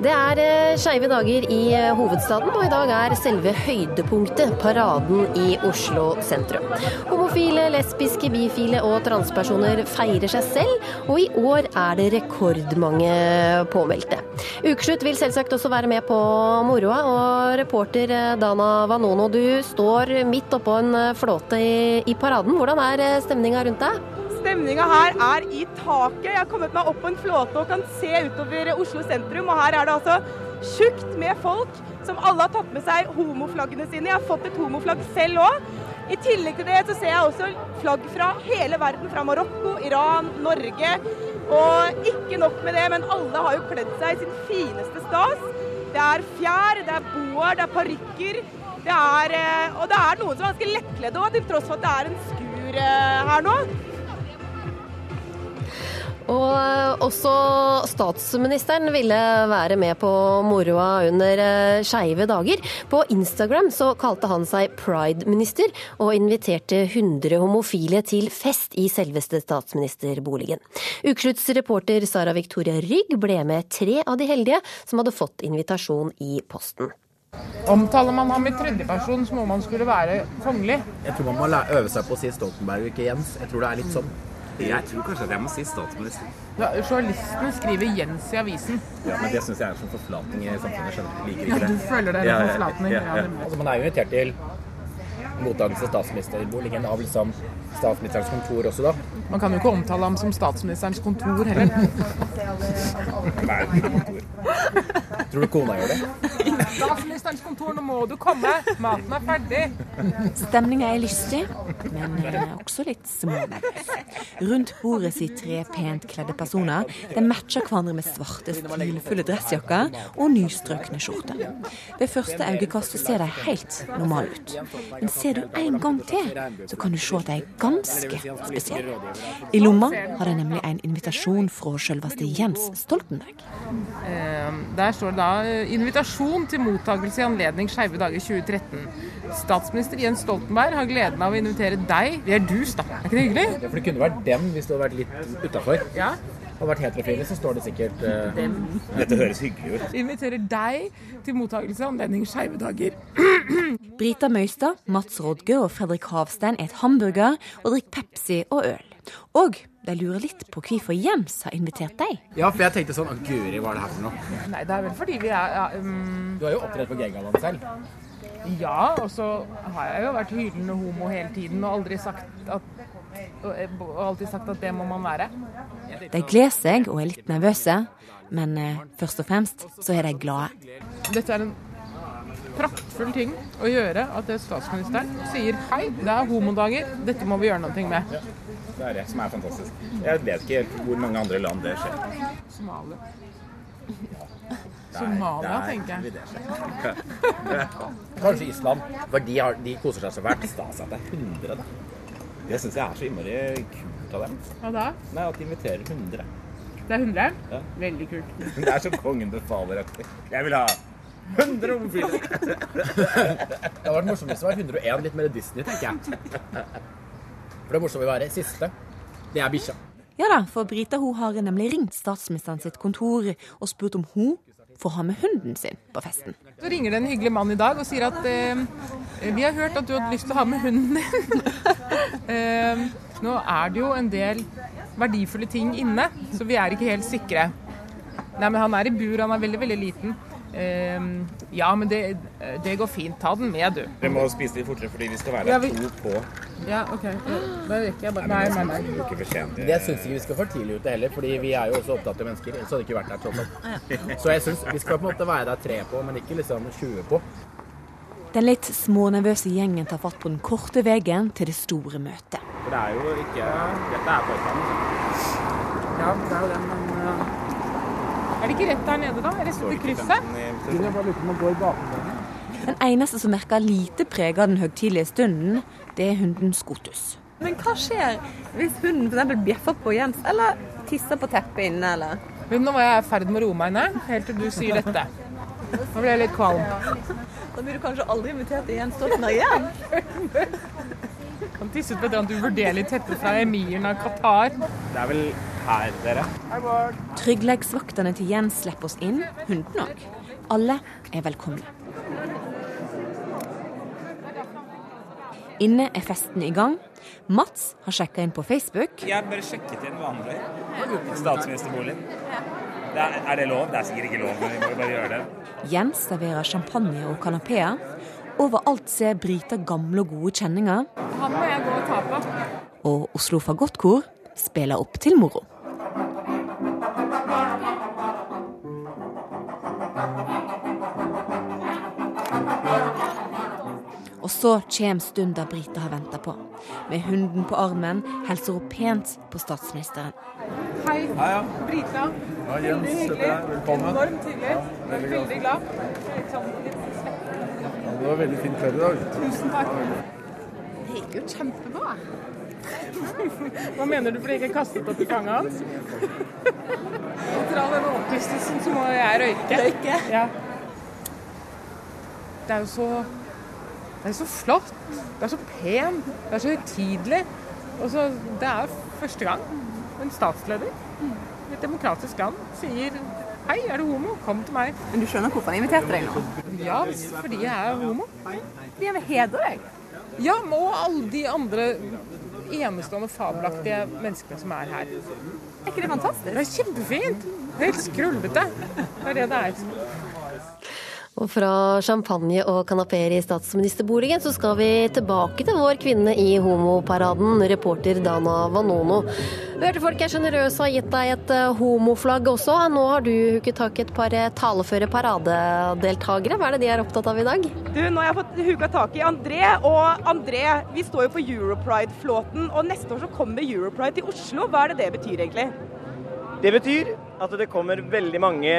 Det er eh, skeive dager i eh, hovedstaden, og i dag er selve høydepunktet paraden i Oslo sentrum. Homofile, lesbiske, bifile og transpersoner feirer seg selv, og i år er det rekordmange påmeldte. Ukeslutt vil selvsagt også være med på moroa, og reporter eh, Dana Vanono, du står midt oppå en flåte i, i paraden. Hvordan er stemninga rundt deg?
Stemninga her er i taket. Jeg har kommet meg opp på en flåte og kan se utover Oslo sentrum. Og her er det altså tjukt med folk som alle har tatt med seg homoflaggene sine. Jeg har fått et homoflagg selv òg. I tillegg til det så ser jeg også flagg fra hele verden. Fra Marokko, Iran, Norge. Og ikke nok med det, men alle har jo kledd seg i sin fineste stas. Det er fjær, det er boer, det er parykker. Det er, eh, og det er noen som er ganske lettkledde òg, til tross for at det er en skur eh, her nå.
Og også statsministeren ville være med på moroa under eh, skeive dager. På Instagram så kalte han seg pride-minister, og inviterte 100 homofile til fest i selveste statsministerboligen. Ukeslutts reporter Sara Victoria Rygg ble med tre av de heldige som hadde fått invitasjon i posten.
Omtaler man ham i tredjeperson som om han skulle være kongelig?
Jeg tror man må øve seg på å si Stoltenberg og ikke Jens. Jeg tror det er litt sånn.
Jeg tror kanskje at jeg må si statsminister.
Ja, Journalistene skriver Jens i avisen.
Ja, men det syns jeg er en sånn forflatning i samfunnet. skjønner. Liker
Ja,
ikke det.
du føler det er en forflatning, ja, nemlig.
Altså, man er jo invitert til mottakelse av liksom statsministerens kontor også, da.
Man kan jo ikke omtale ham som statsministerens kontor heller.
Nei, kontor? Tror du kona gjør det?
Statsministerens kontor, nå må du komme! Maten er ferdig!
Stemninga er lystig, men eh, også litt smånervøs. Rundt bordet sitter tre pent kledde personer. De matcher hverandre med svarte, stilfulle dressjakker og nystrøkne skjorter. Ved første øyekast så ser de helt normale ut. Men ser du en gang til, så kan du se at de er ganske spesiell. I lomma har jeg nemlig en invitasjon fra selveste Jens Stoltenberg.
Eh, Der står det da eh, 'Invitasjon til mottakelse i anledning Skeive dager 2013'. Statsminister Jens Stoltenberg har gleden av å invitere deg. Det er dus, da. Er ikke det hyggelig?
For det kunne vært dem hvis det hadde vært litt utafor.
Ja.
og det vært heterofile, så står det sikkert uh, Dette høres hyggelig ut.
Inviterer deg til mottakelse i anledning Skeive dager.
Brita Møystad, Mats Rodge og Fredrik Havstein et hamburger og drikker Pepsi og øl. Og de lurer litt på hvorfor Jems har invitert deg.
Ja, for jeg tenkte sånn guri, hva er det her for noe?
Nei, det er vel fordi vi er ja, um,
Du har jo opptredd på G-gallaen selv.
Ja, og så har jeg jo vært hylende homo hele tiden og aldri sagt at og, og alltid sagt at det må man være.
De gleder seg og er litt nervøse, men eh, først og fremst så er de glade.
Dette er en praktfull ting å gjøre at det statsministeren sier hei, det er homodager, dette må vi gjøre noe med.
Det er det som er fantastisk. Jeg vet ikke helt hvor mange andre land det skjer.
Somalia.
Der-
Somalia,
der
tenker jeg.
det skje. Kanskje Island. For de, har, de koser seg så fælt. Stas at det er 100, da. Det syns jeg er så innmari kult av dem.
Hva da?
Nei, At de inviterer 100.
Det er 100?
Ja.
Veldig kult.
Det er som kongen befaler-aktig. Jeg vil ha 100 homofile.
Det hadde vært morsomt hvis det var 101, litt mer Disney, tenker jeg. For det morsomme vil være siste. Det er bikkja.
Ja da, for Brita hun har nemlig ringt statsministeren sitt kontor og spurt om hun får ha med hunden sin på festen.
Så ringer det en hyggelig mann i dag og sier at eh, vi har hørt at du hadde lyst til å ha med hunden din. eh, nå er det jo en del verdifulle ting inne, så vi er ikke helt sikre. Nei, men han er i bur, han er veldig, veldig liten. Eh, ja, men det, det går fint. Ta den med, du.
Vi må spise litt fortere fordi vi skal være
Ja, vi-
to på.
Ja, OK. Da rekker jeg bare
Nei,
Nei,
men
nei,
jeg
nei.
Det syns ikke vi skal for tidlig ute heller, fordi vi er jo også opptatt av mennesker. Så hadde det ikke vært der sånn. Så jeg syns vi skal på en måte være der tre på, men ikke liksom 20 på.
Den litt smånervøse gjengen tar fatt på den korte veien til det store møtet.
For det er jo ikke Dette er forstanden.
Ja, det er jo den, det ikke rett der nede, da? Rett ved krysset?
Den eneste som merker lite preg av den høytidelige stunden, det er hunden Skotus.
Men hva skjer hvis hunden f.eks. bjeffer på Jens, eller tisser på teppet inne, eller?
Men nå var jeg i ferd med å roe meg ned, helt til du sier dette. Nå ble jeg litt kvalm.
Da blir du kanskje aldri invitert til Jens Stoltenberg igjen?
Han ut på et eller annet uvurderlig teppe fra emiren av Qatar.
Det er vel her, dere?
Tryggleiksvaktene til Jens slipper oss inn, hunden òg. Alle er velkomne. Inne er festen i gang. Mats har sjekka inn på Facebook.
Jeg bare sjekket inn vanlig. Statsministerboligen. Det er, er det lov? Det er sikkert ikke lov, men vi må bare gjøre det.
Jens serverer champagne og kanapeer. Overalt ser Brita gamle og gode kjenninger.
Han må jeg gå og ta på.
Og Oslo Fagottkor spiller opp til moro. Og så kommer stunda Brita har venta på. Med hunden på armen hilser hun pent på statsministeren.
Hei.
Hei, ja.
Brita.
Ja, Jens,
Veldig hyggelig.
velkommen.
Enormt hyggelig.
Ja, veldig glad.
Veldig glad. Sånn, litt.
Det var veldig fint kveld i dag.
Tusen takk. Det gikk jo kjempebra. Hva mener du fordi jeg ikke kastet opp i fanget hans? Etter all den overtvistelsen så må jeg røyke.
Røyke?
Ja. Det er jo så Det er så flott. Det er så pent. Det er så høytidelig. Og så Det er første gang en statsleder i et demokratisk land sier Hei, er du homo? Kom til meg.
Men du skjønner hvorfor han inviterte deg nå?
Ja, fordi jeg er homo.
Fordi jeg vil hedre deg.
Ja, og alle de andre enestående fabelaktige menneskene som er her.
Er ikke det fantastisk?
Det er kjempefint. Helt skrullete. Det er det det er.
Og fra champagne og kanapeer i statsministerboligen så skal vi tilbake til vår kvinne i homoparaden, reporter Dana Vanono. Hørte folk er sjenerøse og har gitt deg et eh, homoflagg også. Nå har du hooket tak i et par eh, taleføre paradedeltakere. Hva er det de er opptatt av i dag?
Du, nå har jeg fått huka tak i André, og André, vi står jo på Europride-flåten, og neste år så kommer Europride til Oslo. Hva er det det betyr egentlig?
Det betyr at det kommer veldig mange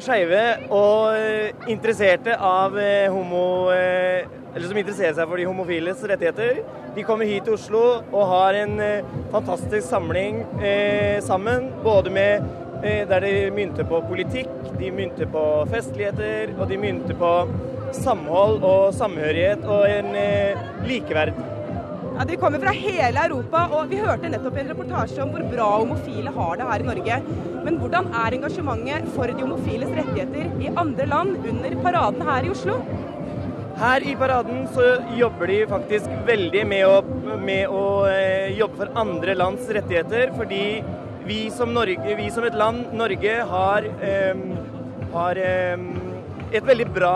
skeive og interesserte av eh, homo... eh, Eller som interesserer seg for de homofiles rettigheter. De kommer hit til Oslo og har en eh, fantastisk samling eh, sammen. Både med eh, der de mynter på politikk, de mynter på festligheter, og de mynter på samhold og samhørighet og en eh, likeverd.
Ja, De kommer fra hele Europa, og vi hørte nettopp en reportasje om hvor bra homofile har det her i Norge. Men hvordan er engasjementet for de homofiles rettigheter i andre land under paraden her i Oslo?
Her i paraden så jobber de faktisk veldig med å, med å eh, jobbe for andre lands rettigheter, fordi vi som, Norge, vi som et land, Norge, har, eh, har eh, et veldig bra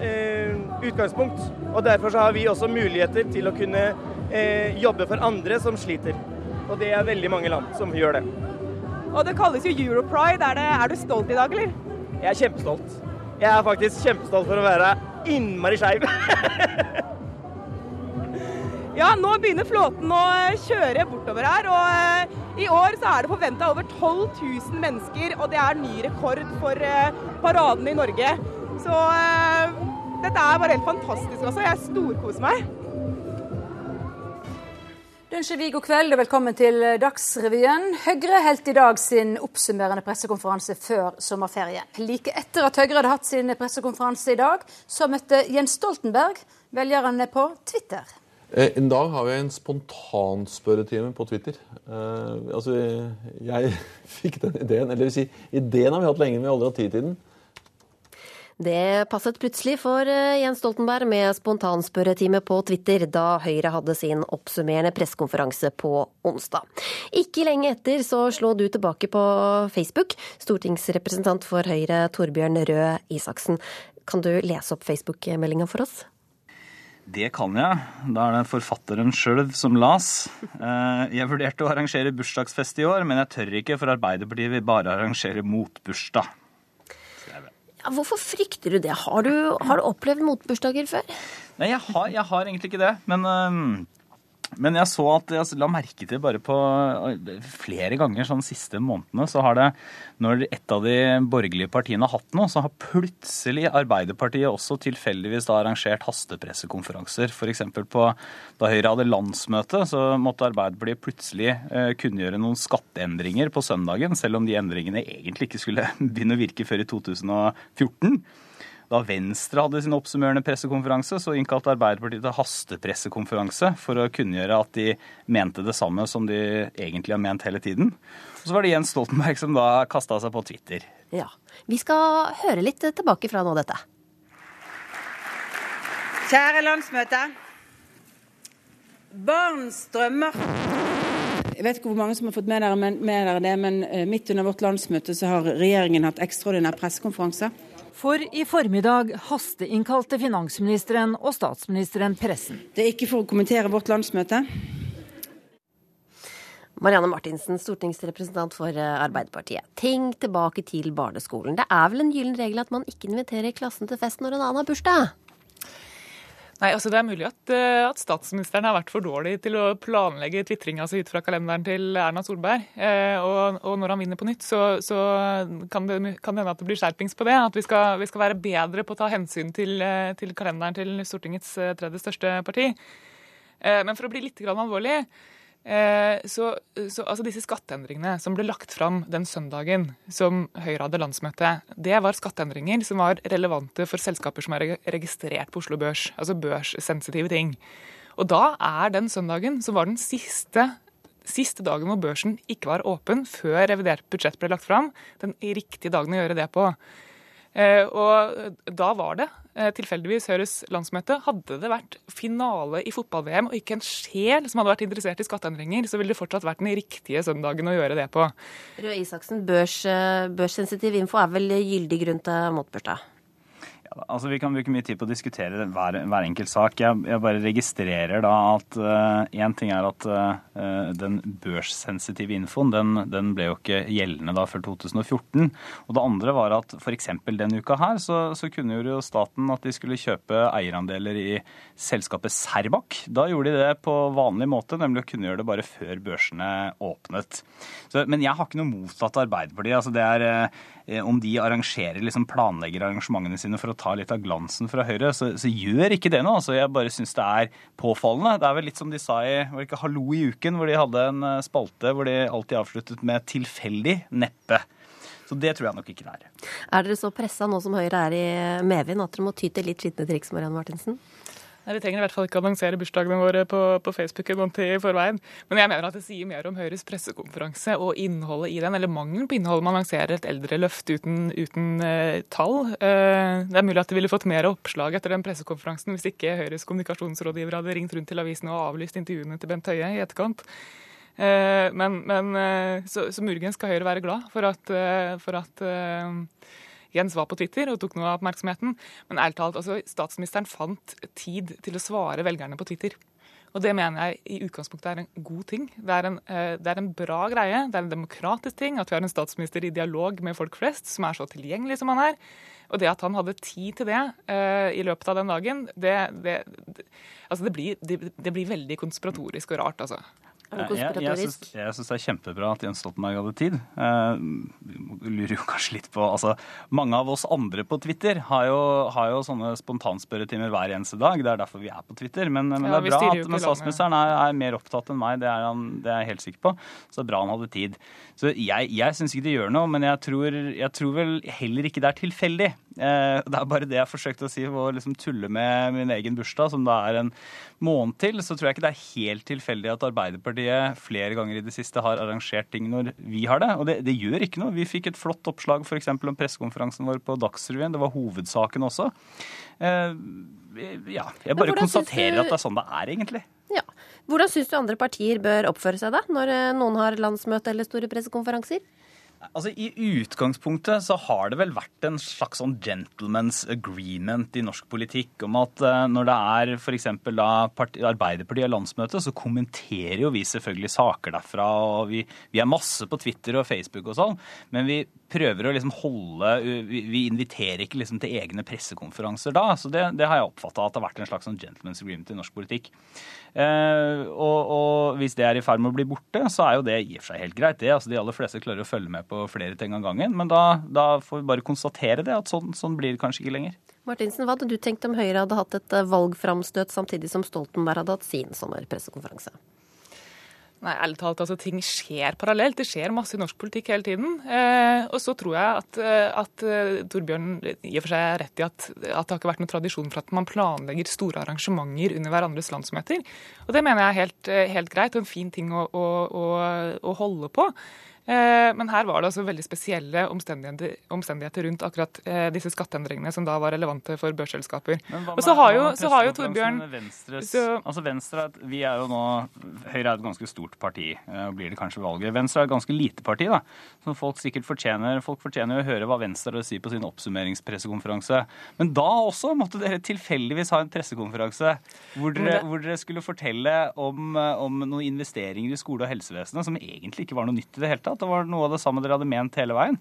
eh, utgangspunkt. Og derfor så har vi også muligheter til å kunne eh, jobbe for andre som sliter. Og det er veldig mange land som gjør det.
Og det kalles jo Europride. Er, det, er du stolt i dag, eller?
Jeg er kjempestolt. Jeg er faktisk kjempestolt for å være innmari skeiv.
Ja, nå begynner flåten å eh, kjøre bortover her. Og eh, i år så er det forventa over 12 000 mennesker, og det er ny rekord for eh, paraden i Norge. Så dette er bare helt fantastisk Altså. Jeg storkoser meg.
Ønsker vi god kveld og velkommen til Dagsrevyen. Høyre holdt i dag sin oppsummerende pressekonferanse før sommerferien. Like etter at Høyre hadde hatt sin pressekonferanse i dag, så møtte Jens Stoltenberg velgerne på Twitter.
Eh, I dag har vi en spontanspørretime på Twitter. Uh, altså, jeg fikk den ideen. Eller vil si, ideen har vi hatt lenge, men vi har aldri hatt tid til den.
Det passet plutselig for eh, Jens Stoltenberg med spontanspørretime på Twitter da Høyre hadde sin oppsummerende pressekonferanse på onsdag. Ikke lenge etter så slo du tilbake på Facebook, stortingsrepresentant for Høyre Torbjørn Røe Isaksen. Kan du lese opp Facebook-meldinga for oss?
Det kan jeg. Da er det forfatteren sjøl som las. Eh, Jeg vurderte å arrangere bursdagsfest i år, men jeg tør ikke, for Arbeiderpartiet vil bare arrangere motbursdag.
Ja, hvorfor frykter du det? Har du, har du opplevd motbursdager før?
Nei, jeg har, jeg har egentlig ikke det. Men, men jeg så at jeg la merke til bare på flere ganger sånn siste månedene, så har det, når et av de borgerlige partiene har hatt noe, så har plutselig Arbeiderpartiet også tilfeldigvis da arrangert hastepressekonferanser. F.eks. på da Høyre hadde landsmøte, så måtte Arbeiderpartiet plutselig øh, kunngjøre noen skatteendringer på søndagen, selv om de endringene egentlig ikke skulle begynne å virke før i 2014. Da Venstre hadde sin oppsummerende pressekonferanse, så innkalte Arbeiderpartiet til hastepressekonferanse for å kunngjøre at de mente det samme som de egentlig har ment hele tiden. Og så var det Jens Stoltenberg som da kasta seg på Twitter.
Ja. Vi skal høre litt tilbake fra nå dette.
Kjære landsmøte. Barns drømmer Jeg vet ikke hvor mange som har fått med dere, men, med dere det, men eh, midt under vårt landsmøte så har regjeringen hatt ekstraordinær pressekonferanse.
For i formiddag hasteinnkalte finansministeren og statsministeren pressen.
Det er ikke for å kommentere vårt landsmøte.
Marianne Martinsen, stortingsrepresentant for eh, Arbeiderpartiet. Tenk tilbake til barneskolen. Det er vel en gyllen regel at man ikke inviterer klassen til fest når en annen har bursdag?
Nei, altså Det er mulig at, eh, at, statsministeren har vært for dårlig til å planlegge tvitringa si ut fra kalenderen til Erna Solberg. Eh, og, og, når han vinner på nytt, så, så kan, det, kan det hende at det blir skjerpings på det. At vi skal, vi skal være bedre på å ta hensyn til, eh, til kalenderen til Stortingets eh, tredje største parti. Eh, men for å bli litt alvorlig så, så, altså disse skatteendringene som ble lagt fram den søndagen som Høyre hadde landsmøte, det var skatteendringer som var relevante for selskaper som er registrert på Oslo Børs. Altså børssensitive ting. Og da er den søndagen, som var den siste, siste dagen hvor børsen ikke var åpen før revidert budsjett ble lagt fram, den riktige dagen å gjøre det på. Eh, og da var det eh, tilfeldigvis Høyres landsmøte. Hadde det vært finale i fotball-VM og ikke en sjel som hadde vært interessert i skatteendringer, så ville det fortsatt vært den riktige søndagen å gjøre det på.
Røe Isaksen, børs, eh, børssensitiv info er vel gyldig grunn til motbursdag?
Altså, Vi kan bruke mye tid på å diskutere hver, hver enkelt sak. Jeg, jeg, bare registrerer da at én uh, ting er at uh, den børssensitive infoen den, den, ble jo ikke gjeldende da før 2014. Og det andre var at f.eks. denne uka her så, så kunngjorde jo staten at de skulle kjøpe eierandeler i selskapet Serbak. Da gjorde de det på vanlig måte, nemlig å kunngjøre det bare før børsene åpnet. Så, men jeg har ikke noe motsatt Arbeiderpartiet. altså det er uh, Om de arrangerer, liksom planlegger arrangementene sine for å ta litt av glansen fra Høyre, så, så gjør ikke det noe. Altså, jeg bare syns det er påfallende. Det er vel litt som de sa i var ikke Hallo i uken, hvor de hadde en eh, spalte hvor de alltid avsluttet med 'tilfeldig neppe'. Så det tror jeg nok ikke det er.
Er dere så pressa nå som Høyre er i medvind at dere må ty til litt skitne triks, Marianne Martinsen?
Nei, Vi trenger i hvert fall ikke annonsere bursdagene våre på, på Facebook en måned i forveien. Men jeg mener at det sier mer om Høyres pressekonferanse og innholdet i den, eller mangelen på innhold. Man lanserer et eldreløft uten, uten uh, tall. Uh, det er mulig at de ville fått mer oppslag etter den pressekonferansen hvis ikke Høyres kommunikasjonsrådgiver hadde ringt rundt til avisene og avlyst intervjuene til Bent Høie i etterkant. Uh, men, men så, så, muligens skal Høyre være glad for at, for at Jens var på Twitter og tok noe av oppmerksomheten. Men ærlig talt, altså, statsministeren fant tid til å svare velgerne på Twitter. Og det mener jeg i utgangspunktet er en god ting. Det er en, eh, det er en, bra greie. Det er en demokratisk ting at vi har en statsminister i dialog med folk flest, som er så tilgjengelig som han er. Og det at han hadde tid til det uh, i løpet av den dagen, det, det, altså blir, det, blir, veldig konspiratorisk og rart, altså.
Er det
Jeg, jeg, syns, jeg syns det er kjempebra at Jens Stoltenberg hadde tid. Eh, vi lurer jo kanskje litt på altså, Mange av oss andre på Twitter har jo, har jo sånne spontanspørretimer hver eneste dag. Det er derfor vi er på Twitter. Men, men
Ja,
det er bra at men statsministeren er, er mer opptatt enn meg. Det er, han, det er jeg helt sikker på. Så det er bra han hadde tid. Så jeg, jeg syns ikke det gjør noe, men jeg tror, jeg tror vel heller ikke det er tilfeldig. Eh, det er bare det jeg forsøkte å si, å liksom tulle med min egen bursdag, som da er en måned til. Så tror jeg ikke det er helt tilfeldig at Arbeiderpartiet flere ganger i det siste har arrangert ting når vi har det. Og det, det gjør ikke noe. Vi fikk et flott oppslag f.eks. om pressekonferansen vår på Dagsrevyen. Det var hovedsaken også. Eh, ja, jeg bare konstaterer
du-
at det er sånn det er, egentlig.
Ja. Hvordan syns du andre partier bør oppføre seg da, når eh, noen har landsmøte eller store pressekonferanser?
Altså, I utgangspunktet så har det vel vært en slags sånn gentleman's agreement i norsk politikk om at eh, når det er f.eks. da Arbeiderpartiet har landsmøte, så kommenterer jo vi selvfølgelig saker derfra. og Vi, vi er masse på Twitter og Facebook og sånn, men vi prøver å liksom holde vi inviterer ikke liksom til egne pressekonferanser da. Så det, det har jeg oppfatta at det har vært en slags sånn gentleman's agreement i norsk politikk. Eh, og, og hvis det er i ferd med å bli borte, så er jo det i og for seg helt greit. det. Altså, de aller fleste klarer å følge med på flere ting av gangen. Men da, da får vi bare konstatere det, at sånn, sånn blir det kanskje ikke lenger.
Martinsen, hva hadde du tenkt om Høyre hadde hatt et eh, valgframstøt samtidig som Stoltenberg hadde hatt sin sommerpressekonferanse?
Nei, ærlig talt, altså ting skjer parallelt. Det skjer masse i norsk politikk hele tiden. Eh, og så tror jeg at, eh, at eh, Torbjørn i og for seg er rett i at, at det har ikke vært noen tradisjon for at man planlegger store arrangementer under hverandres landsmøter. Og det mener jeg er helt, eh, helt greit og en fin ting å, å, å, å holde på. Eh, Men her var det altså veldig spesielle omstendigheter, omstendigheter rundt akkurat eh, disse skatteendringene som da var relevante for børsselskaper. Og så har jo, så har jo Torbjørn
Venstres,
så-
altså Venstre, vi er jo nå, Høyre er et ganske stort parti, eh, og blir det kanskje valget. Venstre er et ganske lite parti, da, som folk sikkert fortjener. Folk fortjener å høre hva Venstre har å si på sin oppsummeringspressekonferanse. Men da også måtte dere tilfeldigvis ha en pressekonferanse hvor dere,
det-
hvor dere skulle fortelle om, om noen investeringer i skole og helsevesenet som egentlig ikke var noe nytt i det hele tatt. Det var noe av det samme dere hadde ment hele veien.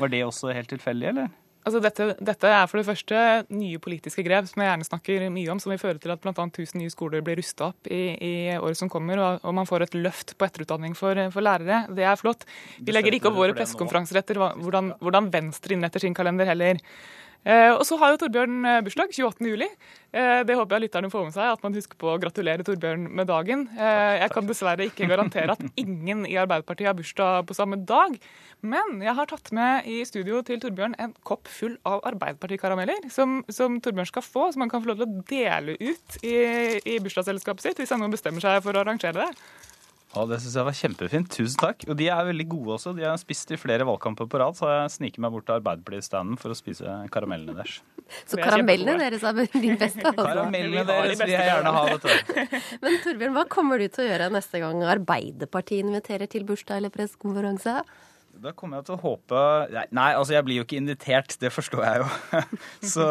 Var det også helt tilfeldig, eller?
Altså dette, dette er for det første nye politiske grep som jeg gjerne snakker mye om, som vil føre til at bl.a. 1000 nye skoler blir rusta opp i, i året som kommer, og, og man får et løft på etterutdanning for, for lærere. Det er flott. Vi legger ikke opp våre pressekonferanser etter hvordan, hvordan Venstre innretter sin kalender heller. Eh, og så har jo Torbjørn eh, bursdag 28. juli. Eh, det håper jeg lytterne får med seg, at man husker på å gratulere Torbjørn med dagen. Jeg kan dessverre ikke garantere at ingen i Arbeiderpartiet har bursdag på samme dag. Men jeg har tatt med i studio til Torbjørn en kopp full av Arbeiderpartikarameller, som, som Torbjørn skal få, som han kan få lov til å dele ut i, i bursdagsselskapet sitt, hvis han nå bestemmer seg for å arrangere det.
Ja, Det syns jeg var kjempefint. Tusen takk. Og de er veldig gode også. De har spist i flere valgkamper på rad, så jeg sniker meg bort til Arbeiderparti-standen for å spise karamellene deres.
Så
er
karamellene deres er din beste, altså.
Karamellene deres vil jeg gjerne ha, vet du.
Men Torbjørn, hva kommer du til å gjøre neste gang Arbeiderpartiet inviterer til bursdag eller pressekonferanse?
Da kommer jeg til å håpe Nei, altså jeg blir jo ikke invitert, det forstår jeg jo. Så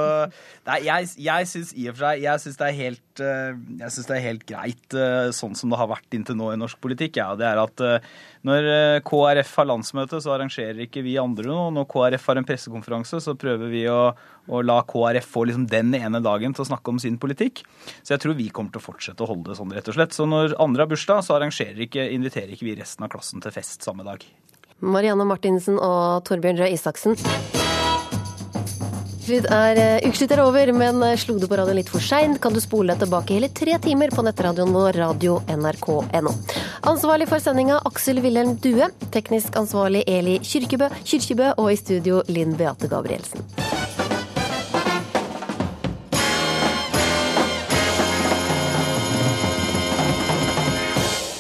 nei, jeg, jeg syns i og for seg Jeg syns det er helt eh, synes det er helt greit eh, sånn som det har vært inntil nå i norsk politikk. Ja, det er at eh, når KrF har landsmøte, så arrangerer ikke vi andre noe. Når KrF har en pressekonferanse, så prøver vi å, å la KrF få liksom den ene dagen til å snakke om sin politikk. Så jeg tror vi kommer til å fortsette å holde det sånn, rett og slett. Så når andre har bursdag, så arrangerer ikke, inviterer ikke vi resten av klassen til fest samme dag.
Marianne Martinsen og Torbjørn Røe Isaksen. Ukeslutt er, eh, ukeslutt er over, men eh, slo du på radioen litt for seint, kan du spole deg tilbake hele tre timer på nettradioen vår radio nrk.no. Ansvarlig for sendinga Aksel Wilhelm Due, teknisk ansvarlig Eli Kyrkjebø, Kyrkjebø og i studio Linn Beate Gabrielsen.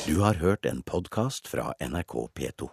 Du har hørt en podkast fra NRK P2.